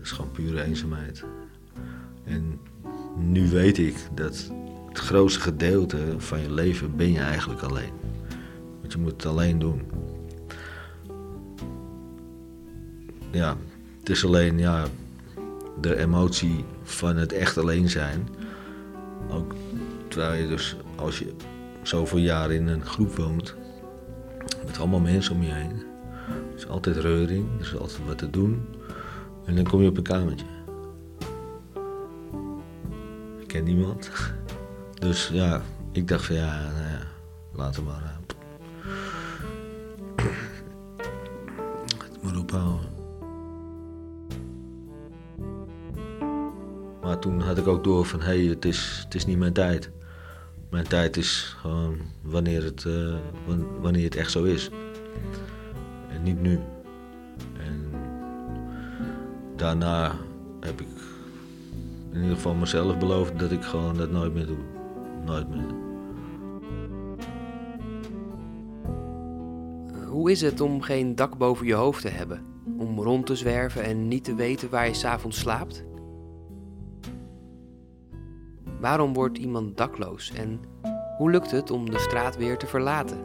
dat is gewoon pure eenzaamheid. En nu weet ik dat het grootste gedeelte van je leven ben je eigenlijk alleen. Want je moet het alleen doen. Ja, het is alleen ja, de emotie van het echt alleen zijn. Ook terwijl je dus als je zoveel jaar in een groep woont, met allemaal mensen om je heen. Er is altijd reuring, er is altijd wat te doen. En dan kom je op een kamertje. Ik ken niemand. Dus ja, ik dacht van ja, nou ja laten we maar. Uh, het maar ophouden. Maar toen had ik ook door van hé, hey, het, is, het is niet mijn tijd. Mijn tijd is gewoon wanneer het, uh, wanneer het echt zo is. En niet nu. Daarna heb ik in ieder geval mezelf beloofd dat ik gewoon dat nooit meer doe. Nooit meer. Hoe is het om geen dak boven je hoofd te hebben? Om rond te zwerven en niet te weten waar je s'avonds slaapt? Waarom wordt iemand dakloos en hoe lukt het om de straat weer te verlaten?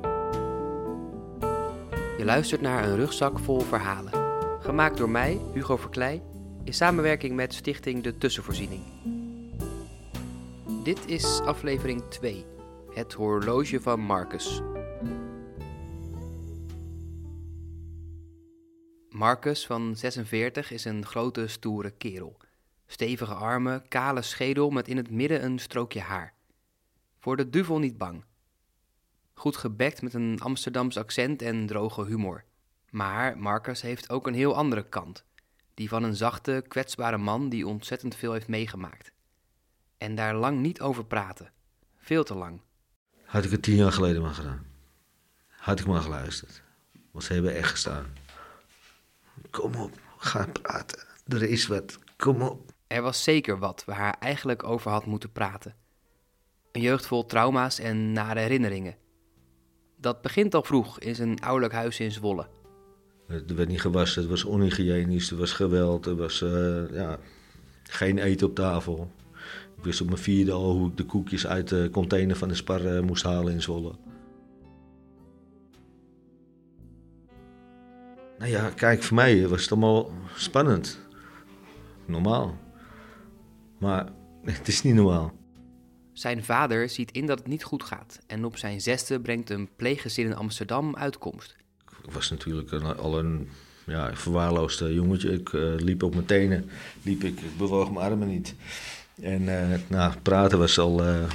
Je luistert naar een rugzak vol verhalen. Gemaakt door mij, Hugo Verkleij, in samenwerking met Stichting De Tussenvoorziening. Dit is aflevering 2, het horloge van Marcus. Marcus van 46 is een grote, stoere kerel. Stevige armen, kale schedel met in het midden een strookje haar. Voor de duvel niet bang. Goed gebekt met een Amsterdams accent en droge humor. Maar Marcus heeft ook een heel andere kant. Die van een zachte, kwetsbare man die ontzettend veel heeft meegemaakt. En daar lang niet over praten. Veel te lang. Had ik het tien jaar geleden maar gedaan. Had ik maar geluisterd. Want ze hebben echt gestaan. Kom op, ga praten. Er is wat. Kom op. Er was zeker wat waar hij eigenlijk over had moeten praten. Een jeugd vol trauma's en nare herinneringen. Dat begint al vroeg in zijn ouderlijk huis in Zwolle. Er werd niet gewassen, het was onhygiënisch, er was geweld, er was uh, ja, geen eten op tafel. Ik wist op mijn vierde al hoe ik de koekjes uit de container van de spar uh, moest halen in Zwolle. Nou ja, kijk, voor mij was het allemaal spannend. Normaal. Maar het is niet normaal. Zijn vader ziet in dat het niet goed gaat en op zijn zesde brengt een pleeggezin in Amsterdam uitkomst. Ik was natuurlijk al een ja, verwaarloosd jongetje. Ik uh, liep op mijn tenen, liep ik, bewoog mijn armen niet. En uh, nou, praten was al uh, een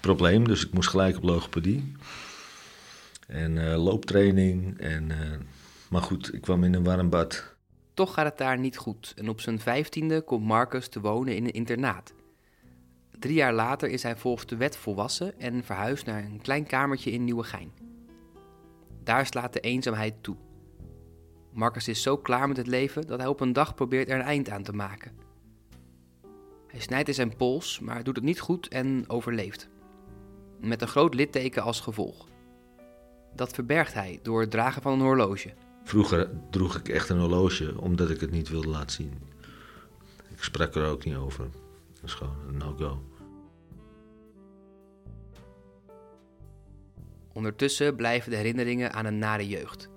probleem, dus ik moest gelijk op logopedie. En looptraining. En, maar goed, ik kwam in een warm bad. Toch gaat het daar niet goed en op zijn vijftiende komt Marcus te wonen in een internaat. Drie jaar later is hij volgens de wet volwassen en verhuist naar een klein kamertje in Nieuwegein. Daar slaat de eenzaamheid toe. Marcus is zo klaar met het leven dat hij op een dag probeert er een eind aan te maken. Hij snijdt in zijn pols, maar doet het niet goed en overleeft. Met een groot litteken als gevolg. Dat verbergt hij door het dragen van een horloge. Vroeger droeg ik echt een horloge omdat ik het niet wilde laten zien. Ik sprak er ook niet over. Dat is gewoon een no-go. Ondertussen blijven de herinneringen aan een nare jeugd.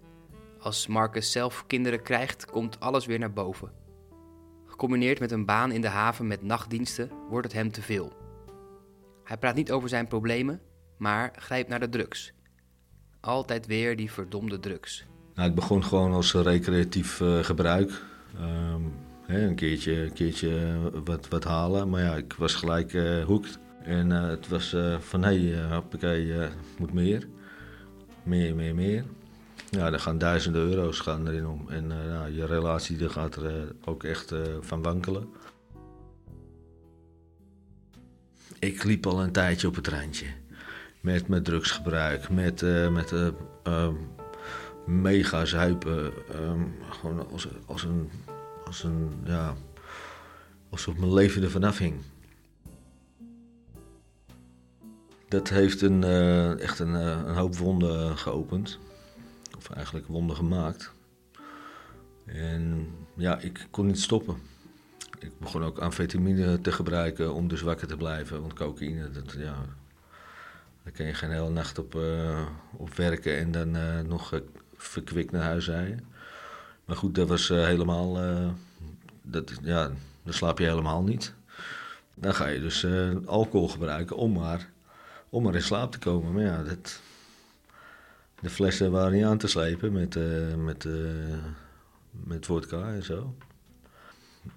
Als Marcus zelf kinderen krijgt, komt alles weer naar boven. Gecombineerd met een baan in de haven met nachtdiensten wordt het hem te veel. Hij praat niet over zijn problemen, maar grijpt naar de drugs. Altijd weer die verdomde drugs. Nou, ik begon gewoon als recreatief uh, gebruik. Um, hè, een keertje, een keertje wat, wat halen, maar ja, ik was gelijk uh. En uh, het was van, hé, hey, hoppakee, moet meer. Meer, meer, meer. Ja, er gaan duizenden euro's gaan erin om. En nou, je relatie daar gaat er ook echt van wankelen. Ik liep al een tijdje op het randje. Met, met drugsgebruik, met, met mega zuipen. Um, gewoon als, als een, als een, ja, alsof mijn leven er vanaf hing. Dat heeft een, uh, echt een, uh, een hoop wonden geopend. Of eigenlijk wonden gemaakt. En ja, ik kon niet stoppen. ik begon ook amfetamine te gebruiken om dus wakker te blijven. Want cocaïne, dat, ja, daar kan je geen hele nacht op, uh, op werken en dan nog verkwikt naar huis rijden. Maar goed, dat was helemaal, dat, ja, dan slaap je helemaal niet. Dan ga je dus alcohol gebruiken om maar, om maar in slaap te komen. Maar ja, dat, de flessen waren niet aan te slepen met, uh, met, uh, met vodka en zo.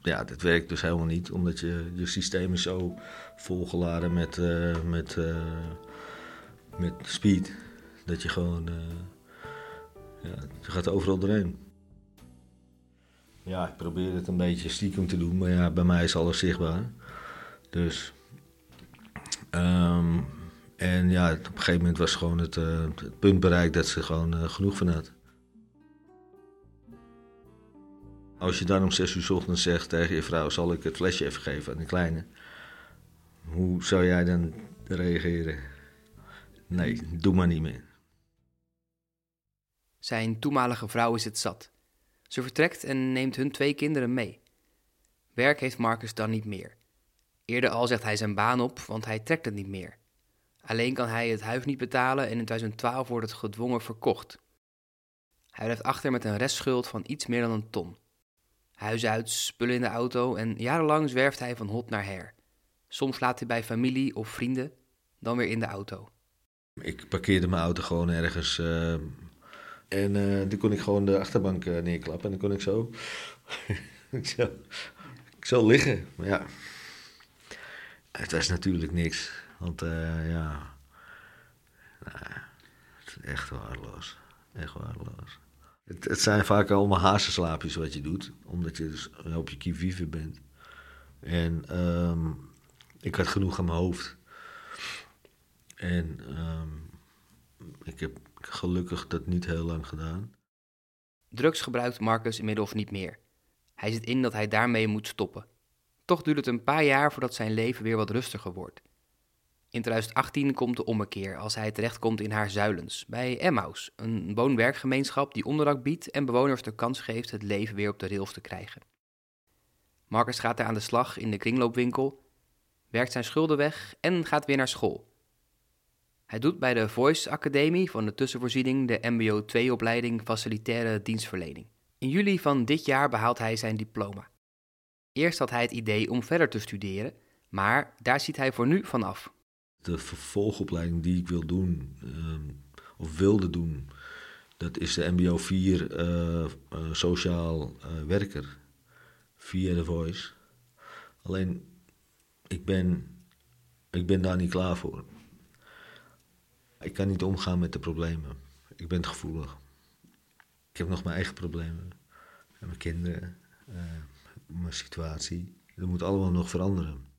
Ja, dat werkt dus helemaal niet, omdat je, je systeem is zo volgeladen met, uh, met, met speed. Dat je gewoon, ja, gaat overal doorheen. Ja, ik probeer het een beetje stiekem te doen, maar ja, bij mij is alles zichtbaar. Dus um, en ja, op een gegeven moment was gewoon het, uh, het punt bereikt dat ze gewoon uh, genoeg van had. Als je dan om zes uur ochtends zegt tegen je vrouw: zal ik het flesje even geven aan de kleine? Hoe zou jij dan reageren? Nee, doe maar niet meer. Zijn toenmalige vrouw is het zat. Ze vertrekt en neemt hun twee kinderen mee. Werk heeft Marcus dan niet meer. Eerder al zegt hij zijn baan op, want hij trekt het niet meer. Alleen kan hij het huis niet betalen en in 2012 wordt het gedwongen verkocht. Hij blijft achter met een restschuld van iets meer dan een ton. Huis uit, spullen in de auto en jarenlang zwerft hij van hot naar her. Soms slaapt hij bij familie of vrienden, dan weer in de auto. Ik parkeerde mijn auto gewoon ergens uh, en uh, dan kon ik gewoon de achterbank uh, neerklappen en dan kon ik zo, ik zo, zo liggen. Maar ja, het was natuurlijk niks. Want uh, ja, het is echt waardeloos. Echt waardeloos. Het, zijn vaak allemaal hazenslaapjes wat je doet, omdat je dus op je kivive bent. En um, ik had genoeg aan mijn hoofd. En um, ik heb gelukkig dat niet heel lang gedaan. Drugs gebruikt Marcus inmiddels niet meer. Hij zit in dat hij daarmee moet stoppen. Toch duurt het een paar jaar voordat zijn leven weer wat rustiger wordt. In 2018 komt de ommekeer als hij terechtkomt in haar zuilens, bij Emmaus, een woon-werkgemeenschap die onderdak biedt en bewoners de kans geeft het leven weer op de rails te krijgen. Marcus gaat daar aan de slag in de kringloopwinkel, werkt zijn schulden weg en gaat weer naar school. Hij doet bij de Voice Academie van de tussenvoorziening de MBO 2-opleiding Facilitaire Dienstverlening. In juli van dit jaar behaalt hij zijn diploma. Eerst had hij het idee om verder te studeren, maar daar ziet hij voor nu vanaf de vervolgopleiding die ik wil doen, ehm, of wilde doen, dat is de MBO 4 uh, uh, sociaal uh, werker via The Voice. Alleen, ik ben, ik ben daar niet klaar voor. Ik kan niet omgaan met de problemen. Ik ben gevoelig. Ik heb nog mijn eigen problemen. mijn kinderen, mijn situatie. Dat moet allemaal nog veranderen.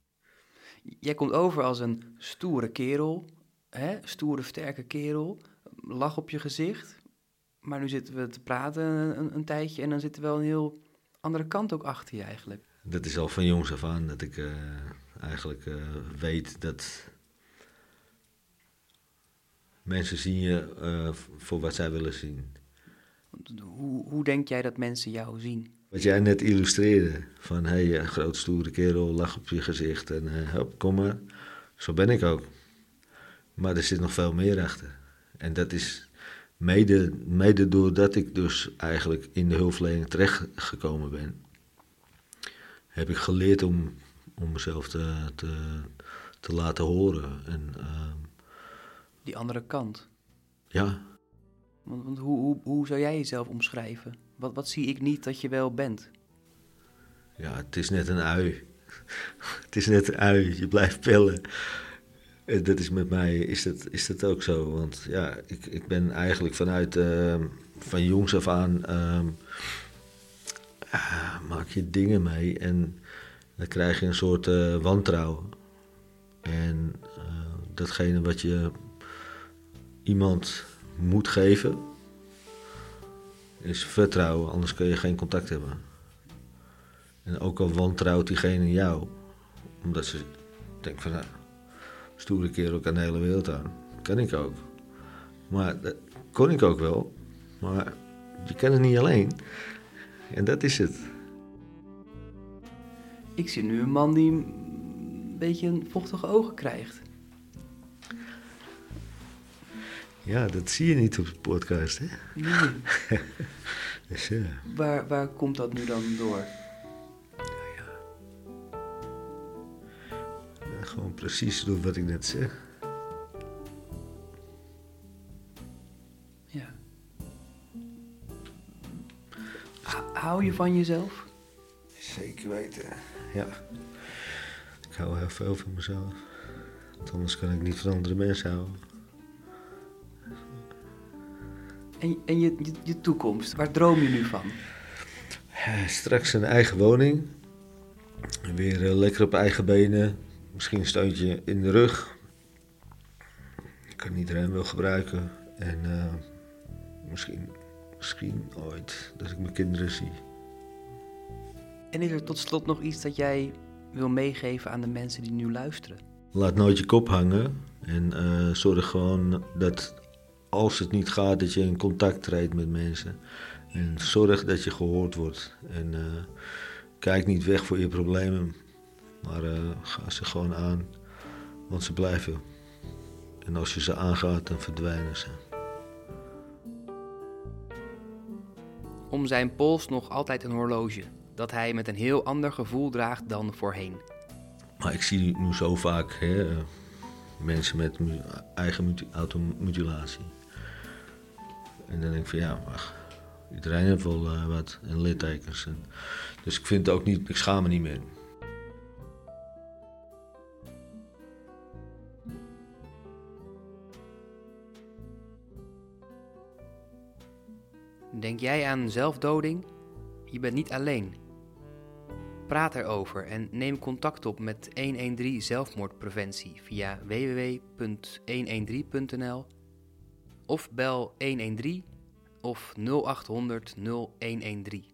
Jij komt over als een stoere kerel, hè? stoere, sterke kerel, lach op je gezicht. Maar nu zitten we te praten een, een tijdje en dan zit er wel een heel andere kant ook achter je eigenlijk. Dat is al van jongs af aan dat ik uh, eigenlijk uh, weet dat mensen zien je uh, voor wat zij willen zien. Hoe, hoe denk jij dat mensen jou zien? Wat jij net illustreerde, van hé, hey, groot stoere kerel, lach op je gezicht en uh, hop, kom maar. Zo ben ik ook. Maar er zit nog veel meer achter. En dat is mede, mede doordat ik dus eigenlijk in de hulpverlening terechtgekomen ben, heb ik geleerd om, om mezelf te, te, te laten horen. En, uh, Die andere kant. Ja. Want, want hoe, hoe, hoe zou jij jezelf omschrijven? Wat, wat zie ik niet dat je wel bent? Ja, het is net een ui. het is net een ui. Je blijft pillen. En dat is met mij is dat, is dat ook zo. Want ja, ik, ik ben eigenlijk vanuit uh, van jongs af aan uh, maak je dingen mee en dan krijg je een soort uh, wantrouwen. En uh, datgene wat je iemand moet geven, is vertrouwen, anders kun je geen contact hebben. En ook al wantrouwt diegene jou, omdat ze denkt van, nou, stoere keer ook de hele wereld aan. Kan ik ook. Maar dat kon ik ook wel, maar je kan het niet alleen. En dat is het. Ik zie nu een man die een beetje een vochtige ogen krijgt. Ja, dat zie je niet op de podcast, hè? Nee. Dus, ja. Waar, waar komt dat nu dan door? Gewoon precies door wat ik net zeg. Ja. Hou je van jezelf? Zeker weten. Ja. Ik hou heel veel van mezelf. Want anders kan ik niet van andere mensen houden. En, en je, je, je toekomst, waar droom je nu van? Eh, Straks een eigen woning. Weer eh, lekker op eigen benen. Misschien een steuntje in de rug. Ik kan iedereen wel gebruiken. En eh, misschien, misschien ooit dat ik mijn kinderen zie. En is er tot slot nog iets dat jij wil meegeven aan de mensen die nu luisteren? Laat nooit je kop hangen. En zorg gewoon dat als het niet gaat, dat je in contact treedt met mensen. En zorg dat je gehoord wordt. En eh, kijk niet weg voor je problemen. Maar eh, ga ze gewoon aan. Want ze blijven. En als je ze aangaat, dan verdwijnen ze. Om zijn pols nog altijd een horloge, dat hij met een heel ander gevoel draagt dan voorheen. Maar ik zie nu zo vaak hè, eh, mensen met eigen muti- automutilatie. En dan denk ik van ja, ach, iedereen heeft wel eh, wat en littekens. En, dus ik vind het ook niet, ik schaam me niet meer. Denk jij aan zelfdoding? Je bent niet alleen. Praat erover en neem contact op met 113 zelfmoordpreventie via www.113.nl of bel 113 of 0800 0113.